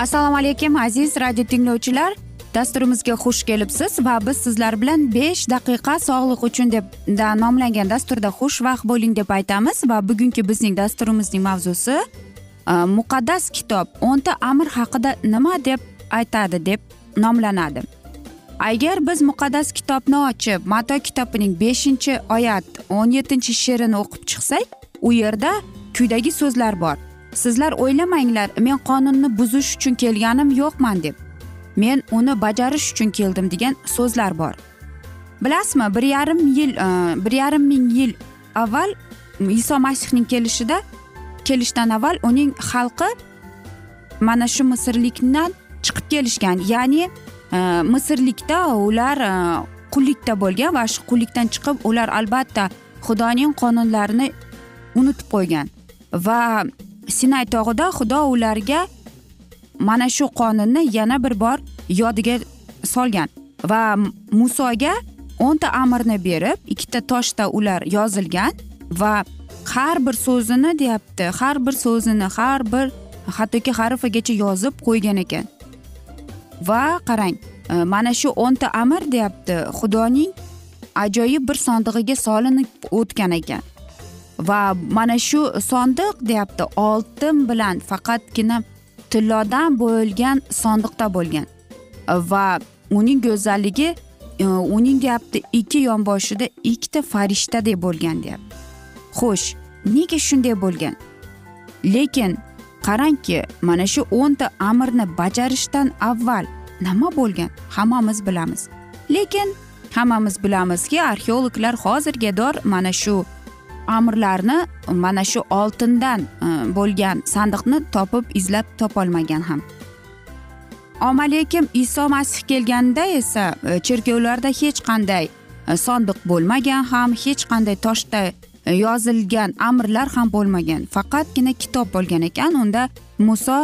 assalomu alaykum aziz radio tinglovchilar. Dasturimizga xush kelibsiz va biz sizlar bilan besh daqiqa sog'liq uchun deb da nomlangan dasturda xushvaqt bo'ling deb aytamiz va bugungi bizning dasturimizning mavzusi e, muqaddas kitob o'nta amr haqida nima deb aytadi deb nomlanadi. Agar biz muqaddas kitobni ochib mato kitobining beshinchi oyat o'n yettinchi she'rini o'qib chiqsak u yerda quyidagi so'zlar bor. Sizlar o'ylamanglar men qonunni buzish uchun kelganim yo'qman deb. Men uni bajarish uchun keldim degan so'zlar bor. Bilasizmi bir yarim yil e, bir yarim ming yil avval iso masihning kelishida kelishdan avval uning xalqi mana shu misrlikdan chiqib kelishgan. Ya'ni e, misrlikda ular e, qullikda bo'lgan va shu qullikdan chiqib ular albatta xudoning qonunlarini unutib qo'ygan va sinay tog'ida xudo ularga mana shu qonunni yana bir bor yodiga solgan va musoga o'nta amirni berib ikkita toshda ular yozilgan va har bir so'zini deyapti har bir so'zini har bir hattoki harfigacha yozib qo'ygan ekan. Va qarang e, mana shu o'nta amir deyapti xudoning ajoyib bir sondig'iga solinib o'tgan ekan. Va mana shu sondiq deyapti oltin bilan faqatgina tillodan bo'yalgan sondiqda bo'lgan. Va uning go'zalligi e, uning deyapti ikki yonboshida ikkita farishtadek bo'lgan deyapti. Xo'sh nega shunday bo'lgan? Lekin qarangki mana shu o'nta amirni bajarishdan avval nima bo'lgan? Hammamiz bilamiz. Lekin hammamiz bilamizki arxeologlar hozirga dor mana shu amirlarni mana shu oltindan e, bo'lgan sandiqni topib izlab topolmagan ham. Omalekim iso masih kelganda esa e, cherkovlarda hech qanday e, sandiq sondiq bo'lmagan ham hech qanday toshda yozilgan amrlar ham bo'lmagan. Faqatgina kitob bo'lgan ekan unda muso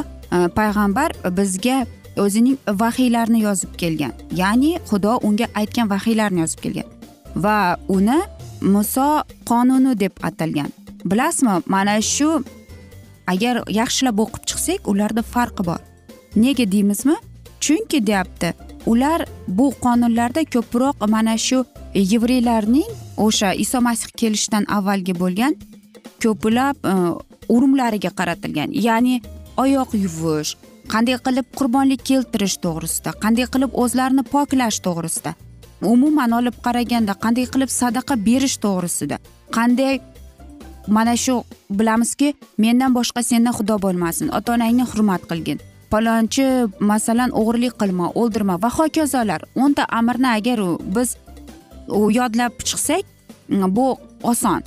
payg'ambar bizga o'zining vahiylarini yozib kelgan. Ya'ni xudo unga aytgan vahiylarni yozib kelgan. Va uni muso qonuni deb atalgan. Bilasizmi mana shu agar yaxshilab o'qib chiqsak ularda farqi bor. Nega deymizmi? Chunki deyapti ular bu qonunlarda ko'proq mana shu yevreylarning o'sha iso masih kelishidan avvalgi bo'lgan ko'plab e, urumlariga qaratilgan. Ya'ni oyoq yuvish qanday qilib qurbonlik keltirish to'g'risida qanday qilib o'zlarini poklash to'g'risida. Umuman olib qaraganda qanday qilib sadaqa berish to'g'risida. Qanday mana shu bilamizki mendan boshqa sendan xudo bo'lmasin ota onangni hurmat qilgin. Palonchi masalan o'g'irlik qilma o'ldirma va hokazolar. O'nta amirni agar biz yodlab chiqsak mm, bu oson.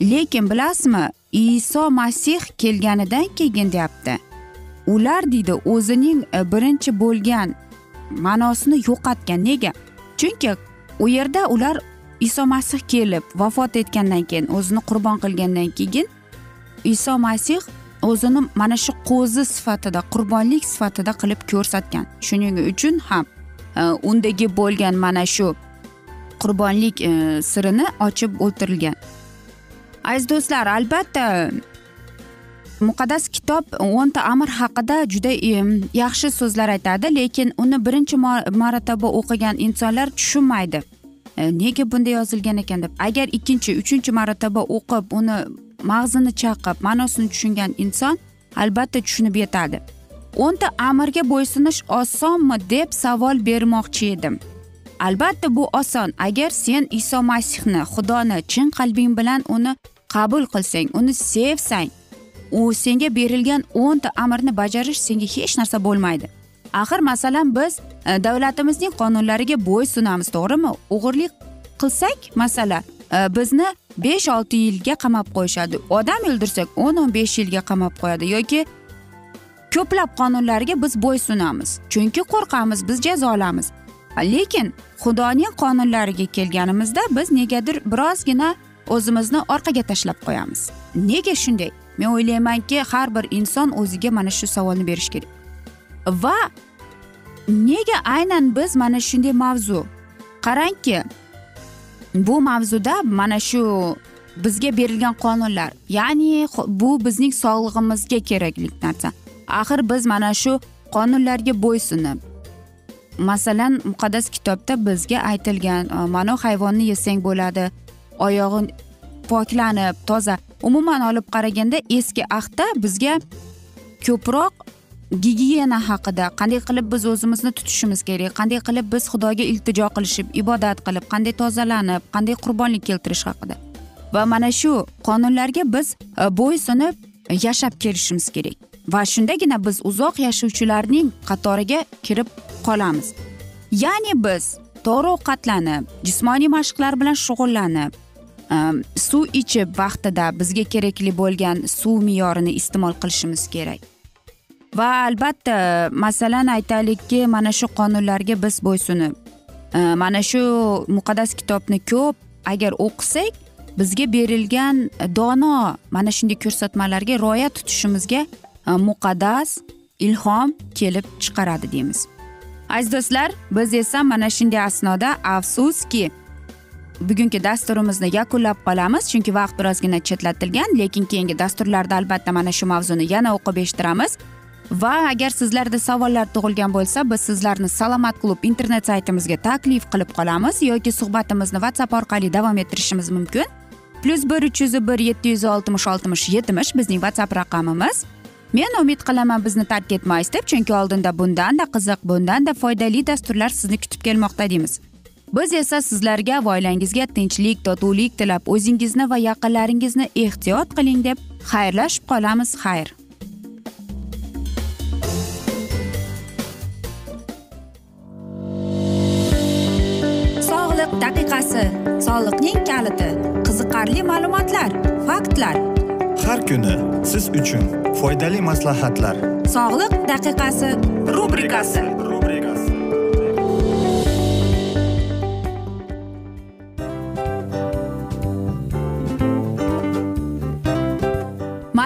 Lekin bilasizmi iso masih kelganidan keyin deyapti. Ular deydi o'zining e, birinchi bo'lgan ma'nosini yo'qotgan. Nega? Chunki u yerda ular iso masih kelib vafot etgandan keyin o'zini qurbon qilgandan keyin iso masih o'zini mana shu qo'zi sifatida qurbonlik sifatida qilib ko'rsatgan. Shuning uchun ham e, undagi bo'lgan mana shu qurbonlik e, sirini ochib o'ltirilgan. Aziz do'stlar albatta muqaddas kitob o'nta amr haqida juda e, yaxshi so'zlar aytadi lekin uni birinchi marotaba o'qigan insonlar tushunmaydi. E, nega bunday yozilgan ekan deb. Agar ikkinchi uchinchi marotaba o'qib uni mag'zini chaqib ma'nosini tushungan inson albatta tushunib yetadi. O'nta amirga bo'ysunish osonmi deb savol bermoqchi edim. Albatta bu oson. Agar sen iso masihni xudoni chin qalbing bilan uni qabul qilsang uni sevsang u senga berilgan o'nta amrni bajarish senga hech narsa bo'lmaydi. Axir masalan biz e, davlatimizning qonunlariga bo'ysunamiz to'g'rimi? O'g'irlik qilsak masalan e, bizni besh olti yilga qamab qo'yishadi. Odam o'ldirsak o'n o'n besh yilga qamab qo'yadi yoki ko'plab qonunlarga biz bo'ysunamiz chunki qo'rqamiz biz jazo olamiz lekin xudoning qonunlariga kelganimizda biz negadir birozgina o'zimizni orqaga tashlab qo'yamiz. Nega shunday? Men o'ylaymanki har bir inson o'ziga mana shu savolni berishi kerak. Va nega aynan biz mana shunday mavzu? Qarangki bu mavzuda mana shu bizga berilgan qonunlar ya'ni bu bizning sog'lig'imizga kerakli narsa. Axir biz mana shu qonunlarga bo'ysunib masalan muqaddas kitobda bizga aytilgan mana hayvonni yesang bo'ladi oyog'in poklanib toza. Umuman olib qaraganda eski ahdda bizga ko'proq gigiyena haqida qanday qilib biz o'zimizni tutishimiz kerak qanday qilib biz xudoga iltijo qilishib ibodat qilib qanday tozalanib qanday qurbonlik keltirish haqida. Va mana shu qonunlarga biz e, bo'ysunib yashab kelishimiz kerak. Va shundagina biz uzoq yashovchilarning qatoriga kirib qolamiz. Ya'ni biz to'g'ri ovqatlanib jismoniy mashqlar bilan shug'ullanib Ehm, suv ichib vaqtida bizga kerakli bo'lgan suv me'yorini iste'mol qilishimiz kerak. Va albatta masalan aytaylikki mana shu qonunlarga biz bo'ysunib ehm, mana shu muqaddas kitobni ko'p agar o'qisak bizga berilgan dono mana shunday ko'rsatmalarga rioya tutishimizga ehm, muqaddas ilhom kelib chiqaradi deymiz. Aziz do'stlar biz esa mana shunday asnoda afsuski bugungi dasturimizni yakunlab qolamiz chunki vaqt birozgina chetlatilgan lekin keyingi dasturlarda albatta mana shu mavzuni yana o'qib eshittiramiz. Va agar sizlarda savollar tug'ilgan bo'lsa biz sizlarni salomat klub internet saytimizga taklif qilib qolamiz yoki suhbatimizni whatsapp orqali davom ettirishimiz mumkin. Plyus bir uch yuz bir yetti yuz oltmish oltmish yetmish bizning whatsapp raqamimiz. Men umid qilaman bizni tark etmaysiz deb chunki oldinda bundanda qiziq bundanda foydali dasturlar sizni kutib kelmoqda deymiz. Biz esa sizlarga va oilangizga tinchlik totuvlik tilab o'zingizni va yaqinlaringizni ehtiyot qiling deb xayrlashib qolamiz xayr. Sog'liq daqiqasi soliqning kaliti qiziqarli ma'lumotlar faktlar. Har kuni siz uchun foydali maslahatlar. Sog'liq daqiqasi rubrikasi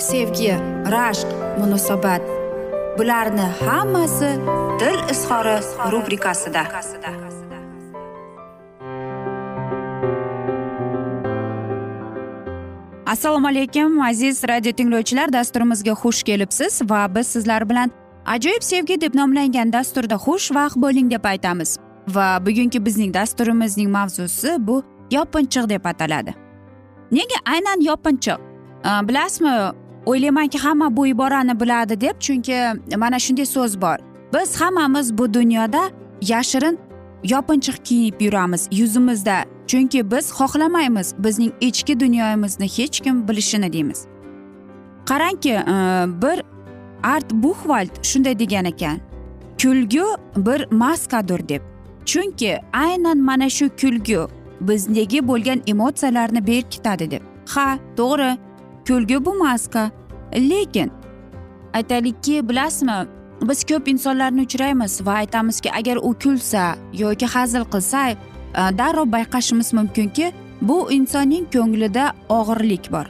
sevgi rashq munosabat. Bularni hammasi dil izhori rubrikasida. Assalomu alaykum aziz radio tinglovchilar dasturimizga xush kelibsiz va biz sizlar bilan ajoyib sevgi deb nomlangan dasturda xushvaqt bo'ling deb aytamiz. Va bugungi bizning dasturimizning mavzusi bu yopinchiq deb ataladi. Nega aynan yopinchiq? Bilasizmi o'ylaymanki hamma bu iborani biladi deb chunki mana shunday so'z bor. Biz hammamiz bu dunyoda yashirin yopinchiq kiyib yuramiz yuzimizda chunki biz xohlamaymiz. Bizning ichki dunyomizni hech kim bilishini deymiz. Qarangki e, bir art buxvald shunday degan ekan. Kulgu bir maskadir deb. Chunki aynan mana shu kulgu bizdagi bo'lgan emotsiyalarni berkitadi deb. Ha to'g'ri. Kulgi bu maska. Lekin aytaylikki bilasizmi biz ko'p insonlarni uchraymiz va aytamizki agar u kulsa yoki hazil qilsa e, darrov bayqashimiz mumkinki bu insonning ko'nglida og'irlik bor.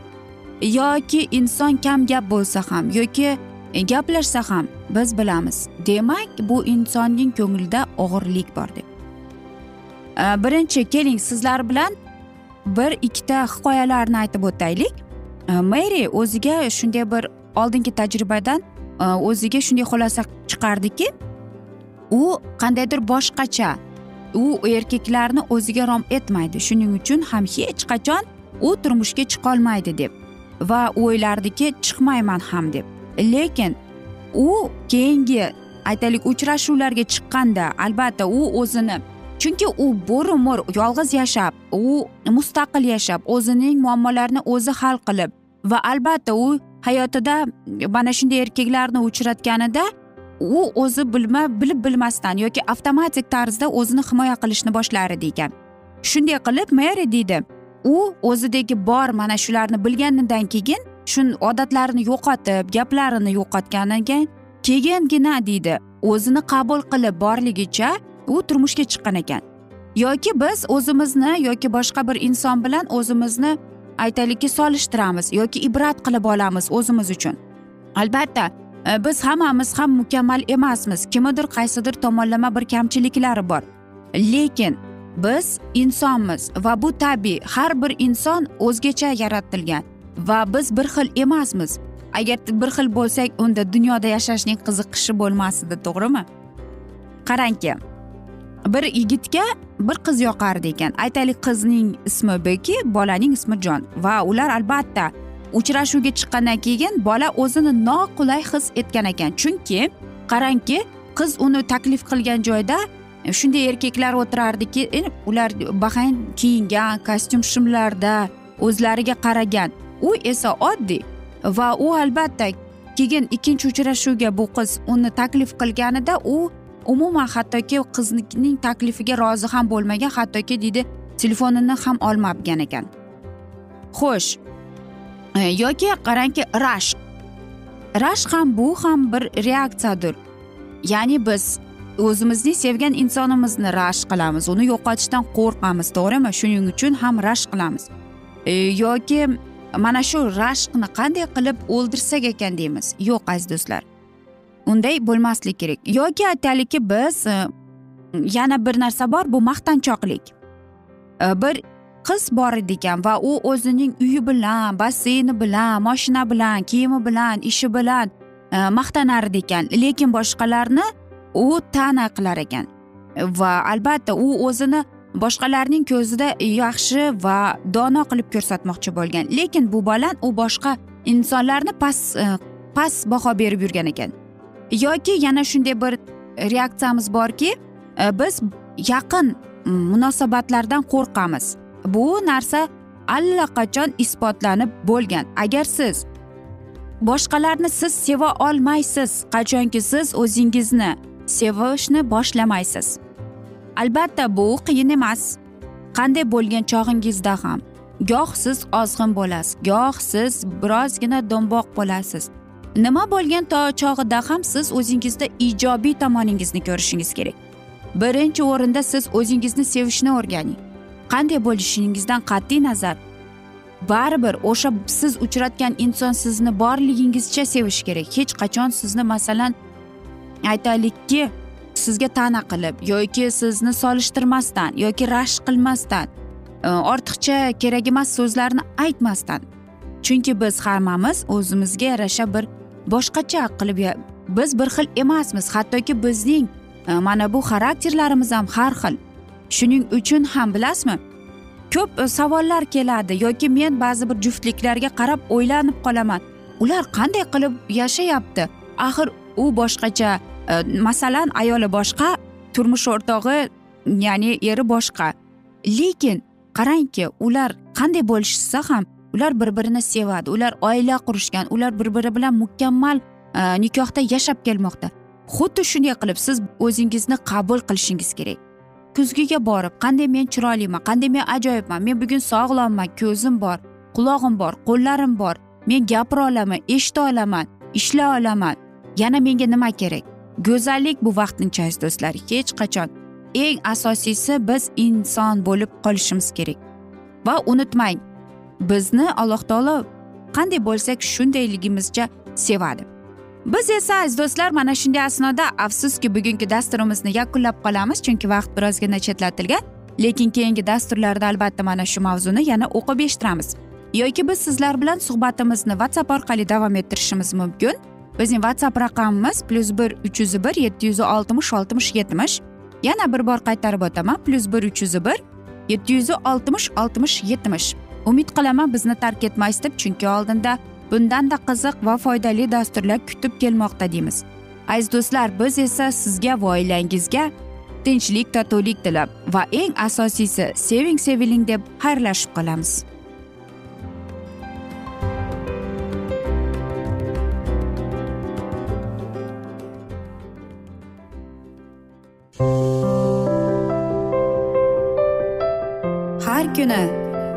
Yoki inson kam gap bo'lsa ham yoki gaplashsa ham biz bilamiz. Demak bu insonning ko'nglida og'irlik bor deb. E, birinchi keling sizlar bilan bir ikkita hikoyalarni aytib o'taylik. Э, meri o'ziga shunday bir oldingi tajribadan э, o'ziga shunday xulosa chiqardiki u qandaydir boshqacha u erkaklarni o'ziga rom etmaydi. Shuning uchun ham hech qachon u turmushga chiqolmaydi deb va o'ylardiki chiqmayman ham deb. Lekin u keyingi aytaylik uchrashuvlarga chiqqanda albatta u o'zini chunki u bo'ri mo'r yolg'iz yashab u mustaqil yashab o'zining muammolarini o'zi hal qilib va albatta u hayotida mana shunday erkaklarni uchratganida u o'zi bilma bilib bilmasdan yoki avtomatik tarzda o'zini himoya qilishni boshlar edi ekan. Shunday qilib meri deydi u o'zidagi bor mana shularni bilganidan keyin shu odatlarini yo'qotib gaplarini yo'qotganidan keyingina deydi o'zini qabul qilib borligicha u turmushga chiqqan ekan. Yoki biz o'zimizni yoki boshqa bir inson bilan o'zimizni aytaylikki solishtiramiz yoki ibrat qilib olamiz o'zimiz uchun. Albatta e, biz hammamiz ham mukammal emasmiz. Kimnidir qaysidir tomonlama bir kamchiliklari bor. Lekin biz insonmiz va bu tabiiy har bir inson o'zgacha yaratilgan va biz bir xil emasmiz. Agar bir xil bo'lsak unda dunyoda yashashning qiziqishi bo'lmas edi to'g'rimi? Qarangki bir yigitga bir qiz yoqardi ekan. Aytaylik qizning ismi beki bolaning ismi jon. Va ular albatta uchrashuvga chiqqandan keyin bola o'zini noqulay his etgan ekan. Chunki qarangki qiz uni taklif qilgan joyda e, shunday erkaklar o'tirardiki e, ular bahang kiyingan kostyum shimlarda o'zlariga qaragan. U esa oddiy va u albatta keyin ikkinchi uchrashuvga bu qiz uni taklif qilganida u umuman hattoki qizning taklifiga rozi ham bo'lmagan hattoki deydi telefonini ham olmagan ekan. Xo'sh. E, yoki qarangki rashq. Rashq ham bu ham bir reaksiyadir ya'ni biz o'zimizning sevgan insonimizni rashk qilamiz uni yo'qotishdan qo'rqamiz to'g'rimi? Shuning uchun ham rashk qilamiz. E, yoki mana shu rashqni qanday qilib o'ldirsak ekan deymiz. Yo'q aziz do'stlar. Unday bo'lmaslik kerak. Yoki aytaylikki biz e, yana bir narsa bor bu maqtanchoqlik. E, bir qiz bor edi ekan va u o'zining uyi bilan basseyni bilan moshina bilan kiyimi bilan ishi bilan e, maqtanar ekan lekin boshqalarni u ta'na qilar ekan. Va albatta u o'zini boshqalarning ko'zida yaxshi va dono qilib ko'rsatmoqchi bo'lgan. Lekin bu bilan u boshqa insonlarni past e, past baho berib yurgan ekan. Yoki yana shunday bir reaksiyamiz borki e, biz yaqin munosabatlardan qo'rqamiz. Bu narsa allaqachon isbotlanib bo'lgan. Agar siz boshqalarni siz seva olmaysiz qachonki siz o'zingizni sevishni boshlamaysiz? Albatta bu qiyin emas. Qanday bo'lgan chog'ingizda ham. Goh siz ozg'in bo'lasiz goh siz birozgina do'mboq bo'lasiz. Nima bo'lgan to chog'ida ham siz o'zingizda ijobiy tomoningizni ko'rishingiz kerak. Birinchi o'rinda siz o'zingizni sevishni o'rganing. Qanday bo'lishingizdan qat'iy nazar. Baribir o'sha siz uchratgan inson sizni borligingizcha sevishi kerak. Hech qachon sizni masalan aytaylikki sizga ta'na qilib yoki sizni solishtirmasdan yoki rashk qilmasdan e, ortiqcha kerak emas so'zlarni aytmasdan. Chunki biz hammamiz o'zimizga yarasha bir boshqacha qilib biz bir xil emasmiz hattoki bizning e, mana bu xarakterlarimiz ham har xil. Shuning uchun ham bilasizmi ko'p e, savollar keladi yoki men ba'zi bir juftliklarga qarab o'ylanib qolaman. Ular qanday qilib yashayapti? Axir u boshqacha e, masalan ayoli boshqa turmush o'rtog'i ya'ni eri boshqa. Lekin qarangki ular qanday bo'lishsa ham ular bir birini sevadi ular oila qurishgan ular bir biri bilan mukammal e, nikohda yashab kelmoqda. Xuddi shunday qilib siz o'zingizni qabul qilishingiz kerak. Kuzgiga borib qanday men chiroyliman qanday men ajoyibman men bugun sog'lomman ko'zim bor qulog'im bor qo'llarim bor men gapira olaman eshita olaman ishlay olaman. Yana menga nima kerak? Go'zallik bu vaqtincha aziz do'stlar. Hech qachon. Eng asosiysi biz inson bo'lib qolishimiz kerak. Va unutmang bizni alloh taolo qanday bo'lsak shundayligimizcha sevadi. Biz esa aziz do'stlar mana shunday asnoda afsuski bugungi dasturimizni yakunlab qolamiz chunki vaqt birozgina chetlatilgan lekin keyingi dasturlarda albatta mana shu mavzuni yana o'qib eshittiramiz. Yoki biz sizlar bilan suhbatimizni whatsapp orqali davom ettirishimiz mumkin. Bizning whatsapp raqamimiz plyus bir uch yuz bir yetti yuz oltmish oltmish yetmish. Yana bir bor qaytarib o'taman plyus bir uch yuz bir yetti yuz oltmish oltmish yetmish. Umid qilaman bizni tark etmaysiz deb chunki oldinda bundanda qiziq va foydali dasturlar kutib kelmoqda deymiz. Aziz do'stlar biz esa sizga va oilangizga tinchlik totuvlik tilab va eng asosiysi seving seviling deb xayrlashib qolamiz. Har kuni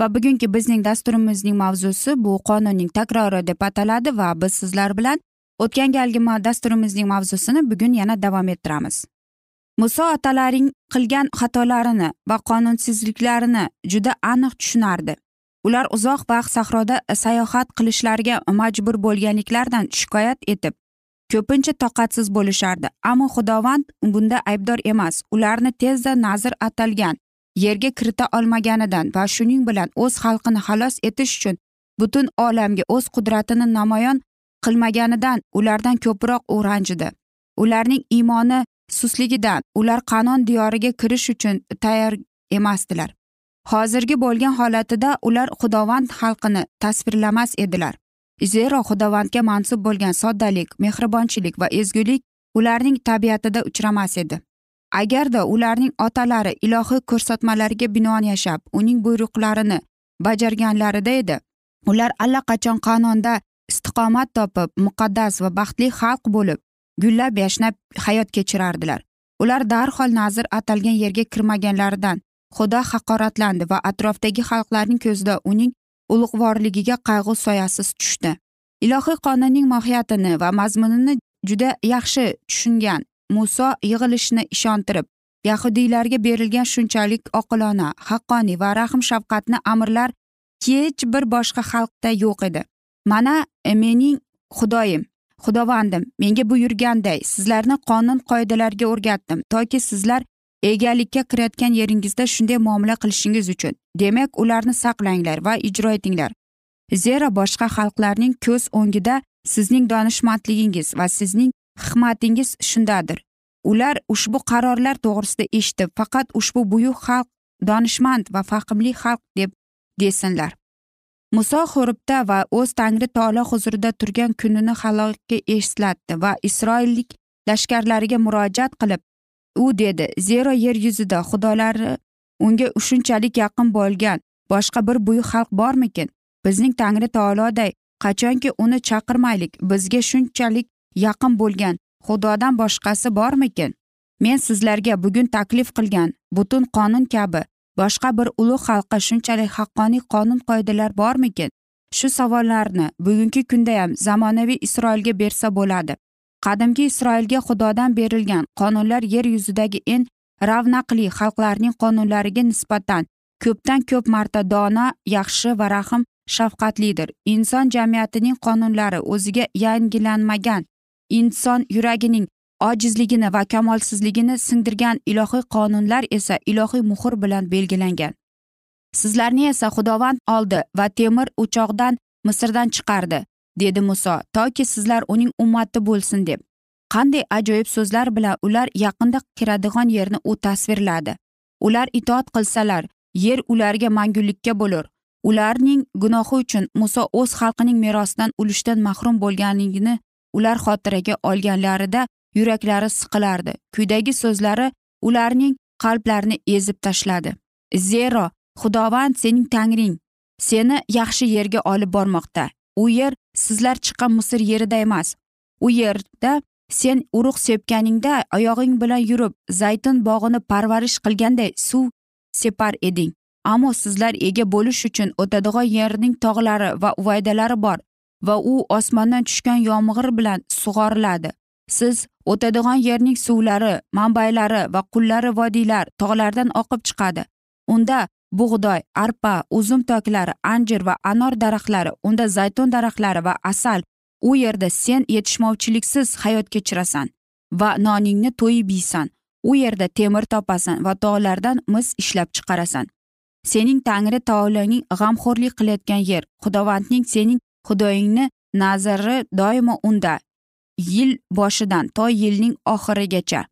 Va bugungi bizning dasturimizning mavzusi bu qonunning takrori deb ataladi va biz sizlar bilan o'tgan galgi dasturimizning mavzusini bugun yana davom ettiramiz. Muso otalaring qilgan xatolarini va qonunsizliklarini juda aniq tushunardi. Ular uzoq vaqt sahroda sayohat qilishlariga majbur bo'lganliklaridan shikoyat etib ko'pincha toqatsiz bo'lishardi. Ammo xudovand bunda aybdor emas ularni tezda nazr atalgan yerga kirita olmaganidan va shuning bilan o'z xalqini xalos etish uchun butun olamga o'z qudratini namoyon qilmaganidan ulardan ko'proq u ranjidi. Ularning iymoni susligidan ular qanon diyoriga kirish uchun tayyor emasdilar. Hozirgi bo'lgan holatida ular xudovand xalqini tasvirlamas edilar. Zero xudovandga mansub bo'lgan soddalik mehribonchilik va ezgulik ularning tabiatida uchramas edi. Agarda ularning otalari ilohiy ko'rsatmalariga binoan yashab uning buyruqlarini bajarganlarida edi. Ular allaqachon qanonda istiqomat topib muqaddas va baxtli xalq bo'lib gullab yashnab hayot kechirardilar. Ular darhol nazr atalgan yerga kirmaganlaridan xudo haqoratlandi va atrofdagi xalqlarning ko'zida uning ulug'vorligiga qayg'u soyasi tushdi. Ilohiy qonunning mohiyatini va mazmunini juda yaxshi tushungan muso yig'ilishni ishontirib yahudiylarga berilgan shunchalik oqilona haqqoniy va rahm shafqatni amirlar hech bir boshqa xalqda yo'q edi. Mana e, mening xudoyim xudovandim menga buyurganday sizlarni qonun qoidalarga o'rgatdim toki sizlar egalikka kirayotgan yeringizda shunday muomala qilishingiz uchun. Demak ularni saqlanglar va ijro etinglar. Zero boshqa xalqlarning ko'z o'ngida sizning donishmandligingiz va sizning hikmatingiz shundadir. Ular ushbu qarorlar to'g'risida eshitib faqat ushbu buyuk xalq donishmand va fahmli xalq deb desinlar. Muso xo'ribda va o'z tangri taolo huzurida turgan kunini halokga eslatdi va isroillik lashkarlariga murojaat qilib u dedi zero yer yuzida xudolari unga shunchalik yaqin bo'lgan boshqa bir buyuk xalq bormikin? Bizning tangri taoloday qachonki uni chaqirmaylik bizga shunchalik yaqin bo'lgan xudodan boshqasi bormikin? Men sizlarga bugun taklif qilgan butun qonun kabi boshqa bir ulug' xalqqa shunchalik haqqoniy qonun qoidalar bormikin? Shu savollarni bugungi kundayam zamonaviy isroilga bersa bo'ladi. Qadimgi isroilga xudodan berilgan qonunlar yer yuzidagi eng ravnaqli xalqlarning qonunlariga nisbatan ko'pdan ko'p marta dono yaxshi va rahm shafqatlidir. Inson jamiyatining qonunlari o'ziga yangilanmagan. Inson yuragining ojizligini va kamolsizligini singdirgan ilohiy qonunlar esa ilohiy muhr bilan belgilangan. Sizlarni esa xudovand oldi va temir o'choqdan misrdan chiqardi dedi muso toki sizlar uning ummati bo'lsin deb. Qanday ajoyib so'zlar bilan ular yaqinda kiradigan yerni u tasvirladi. Ular itoat qilsalar yer ularga mangulikka bo'lur. Ularning gunohi uchun muso o'z xalqining merosidan ulushdan mahrum bo'lganligini ular xotiraga olganlarida yuraklari siqilardi. Kuydagi so'zlari ularning qalblarini ezib tashladi. Zero xudovand sening tangring. Seni yaxshi yerga olib bormoqda. U yer sizlar chiqqan misr yerida emas. U yerda sen urug' sepganingda oyog'ing bilan yurib zaytun bog'ini parvarish qilganday suv separ eding. Ammo sizlar ega bo'lish uchun o'tadigan yerning tog'lari va uvaydalari bor. Va u osmondan tushgan yomg'ir bilan sug'oriladi. Siz o'tadigan yerning suvlari manbaylari va qullari vodiylar tog'lardan oqib chiqadi. Unda bug'doy arpa uzum toklari anjir va anor daraxtlari unda zaytun daraxtlari va asal. U yerda sen yetishmovchiliksiz hayot kechirasan va noningni to'yib yeysan. U yerda temir topasan va tog'lardan mis ishlab chiqarasan. Sening tangri taoloning g'amxo'rlik qilayotgan yer xudovandning sening xudoyingni nazari doimo unda yil boshidan to yilning oxirigacha.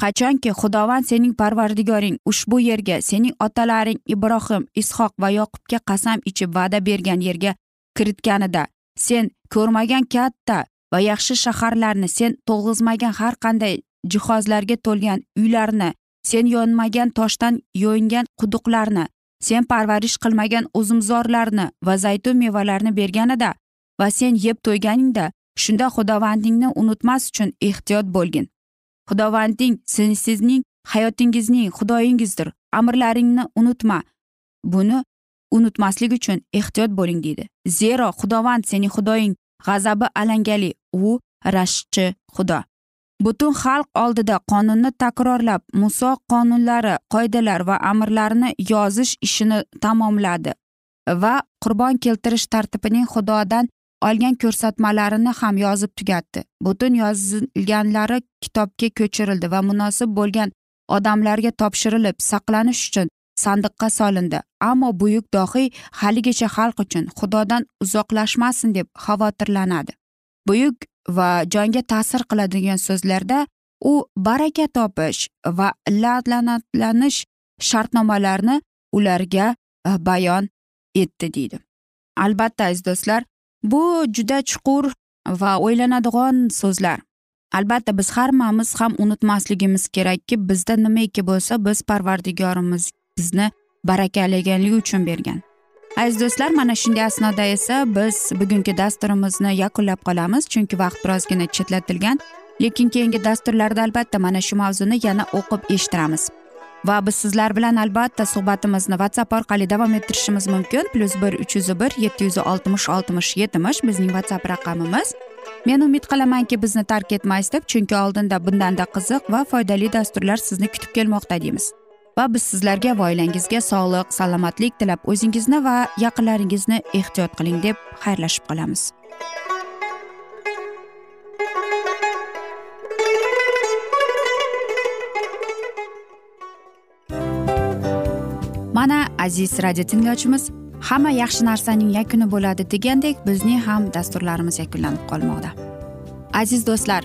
Qachonki xudovand sening parvardigoring ushbu yerga sening otalaring ibrohim ishoq va yoqubga qasam ichib va'da bergan yerga kiritganida sen ko'rmagan katta va yaxshi shaharlarni sen to'g'izmagan har qanday jihozlarga to'lgan uylarni sen yonmagan toshdan yo'ingan quduqlarni sen parvarish qilmagan uzumzorlarni va zaytun mevalarini berganida va sen yeb to'yganingda shunda xudovandingni unutmas uchun ehtiyot bo'lgin. Xudovanding sizning hayotingizning xudoyingizdir. Amrlaringni unutma. Buni unutmaslik uchun ehtiyot bo'ling deydi. Zero xudovand sening xudoying g'azabi alangali u rashkchi xudo. Butun xalq oldida qonunni takrorlab muso qonunlari qoidalar va amrlarini yozish ishini tamomladi va qurbon keltirish tartibining xudodan olgan ko'rsatmalarini ham yozib tugatdi. Butun yozilganlari kitobga ko'chirildi va munosib bo'lgan odamlarga topshirilib saqlanish uchun sandiqqa solindi. Ammo buyuk dohiy haligacha xalq uchun xudodan uzoqlashmasin deb xavotirlanadi. Buyuk va jonga ta'sir qiladigan so'zlarda u baraka topish va la'natlanish shartnomalarini ularga e, bayon etdi deydi. Albatta aziz do'stlar bu juda chuqur va o'ylanadigan so'zlar. Albatta biz hammamiz ham unutmasligimiz kerakki bizda nimaiki bo'lsa biz parvardigorimiz bizni barakalaganligi uchun bergan. Aziz do'stlar mana shunday asnoda esa biz bugungi dasturimizni yakunlab qolamiz chunki vaqt birozgina chetlatilgan. Lekin keyingi dasturlarda albatta mana shu mavzuni yana o'qib eshittiramiz. Va biz sizlar bilan albatta suhbatimizni whatsapp orqali davom ettirishimiz mumkin. Plyus bir uch yuz bir yetti yuz oltmish oltmish yetmish bizning whatsapp raqamimiz. Men umid qilamanki bizni tark etmaysiz deb chunki oldinda bundanda qiziq va foydali dasturlar sizni kutib kelmoqda deymiz. Va biz sizlarga va oilangizga sog'lik salomatlik tilab o'zingizni va yaqinlaringizni ehtiyot qiling deb xayrlashib qolamiz. Mana aziz radio tinglovchimiz hamma yaxshi narsaning yakuni bo'ladi degandek bizning ham dasturlarimiz yakunlanib qolmoqda. Aziz do'stlar